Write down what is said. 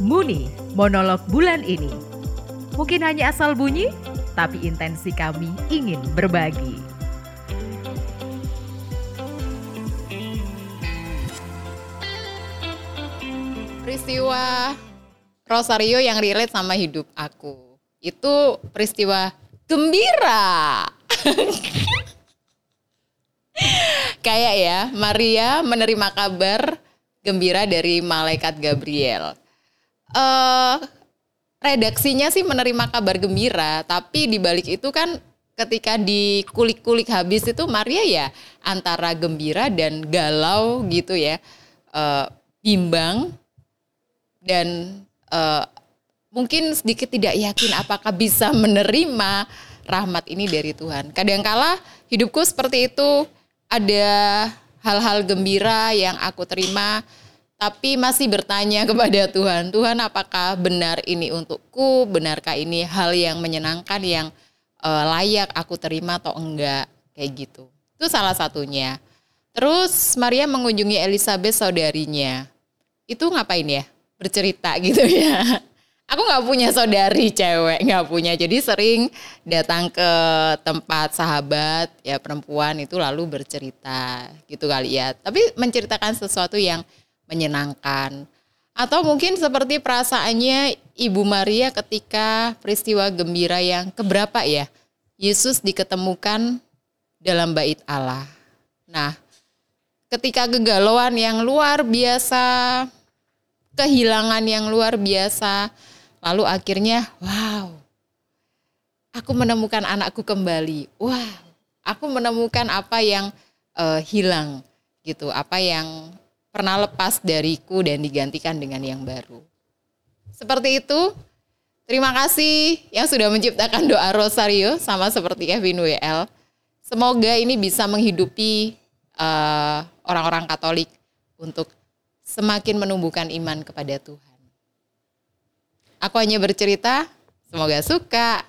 Muni, monolog bulan ini. Mungkin hanya asal bunyi, tapi intensi kami ingin berbagi. Peristiwa Rosario yang relate sama hidup aku. Itu peristiwa gembira. Kayak ya, Maria menerima kabar gembira dari malaikat Gabriel. Uh, redaksinya sih menerima kabar gembira, tapi di balik itu kan ketika dikulik-kulik habis itu Maria ya antara gembira dan galau gitu ya, uh, bimbang dan uh, mungkin sedikit tidak yakin apakah bisa menerima rahmat ini dari Tuhan. Kadangkala hidupku seperti itu ada hal-hal gembira yang aku terima tapi masih bertanya kepada Tuhan, Tuhan apakah benar ini untukku? Benarkah ini hal yang menyenangkan yang uh, layak aku terima atau enggak? Kayak gitu. Itu salah satunya. Terus Maria mengunjungi Elizabeth saudarinya. Itu ngapain ya? Bercerita gitu ya. Aku nggak punya saudari cewek, nggak punya. Jadi sering datang ke tempat sahabat ya perempuan itu lalu bercerita gitu kali ya. Tapi menceritakan sesuatu yang menyenangkan. Atau mungkin seperti perasaannya Ibu Maria ketika peristiwa gembira yang keberapa ya? Yesus diketemukan dalam bait Allah. Nah, ketika kegalauan yang luar biasa, kehilangan yang luar biasa, lalu akhirnya wow, aku menemukan anakku kembali. Wah, aku menemukan apa yang uh, hilang gitu, apa yang pernah lepas dariku dan digantikan dengan yang baru. Seperti itu, terima kasih yang sudah menciptakan doa Rosario sama seperti Kevin WL. Semoga ini bisa menghidupi eh, orang-orang Katolik untuk semakin menumbuhkan iman kepada Tuhan. Aku hanya bercerita, semoga suka.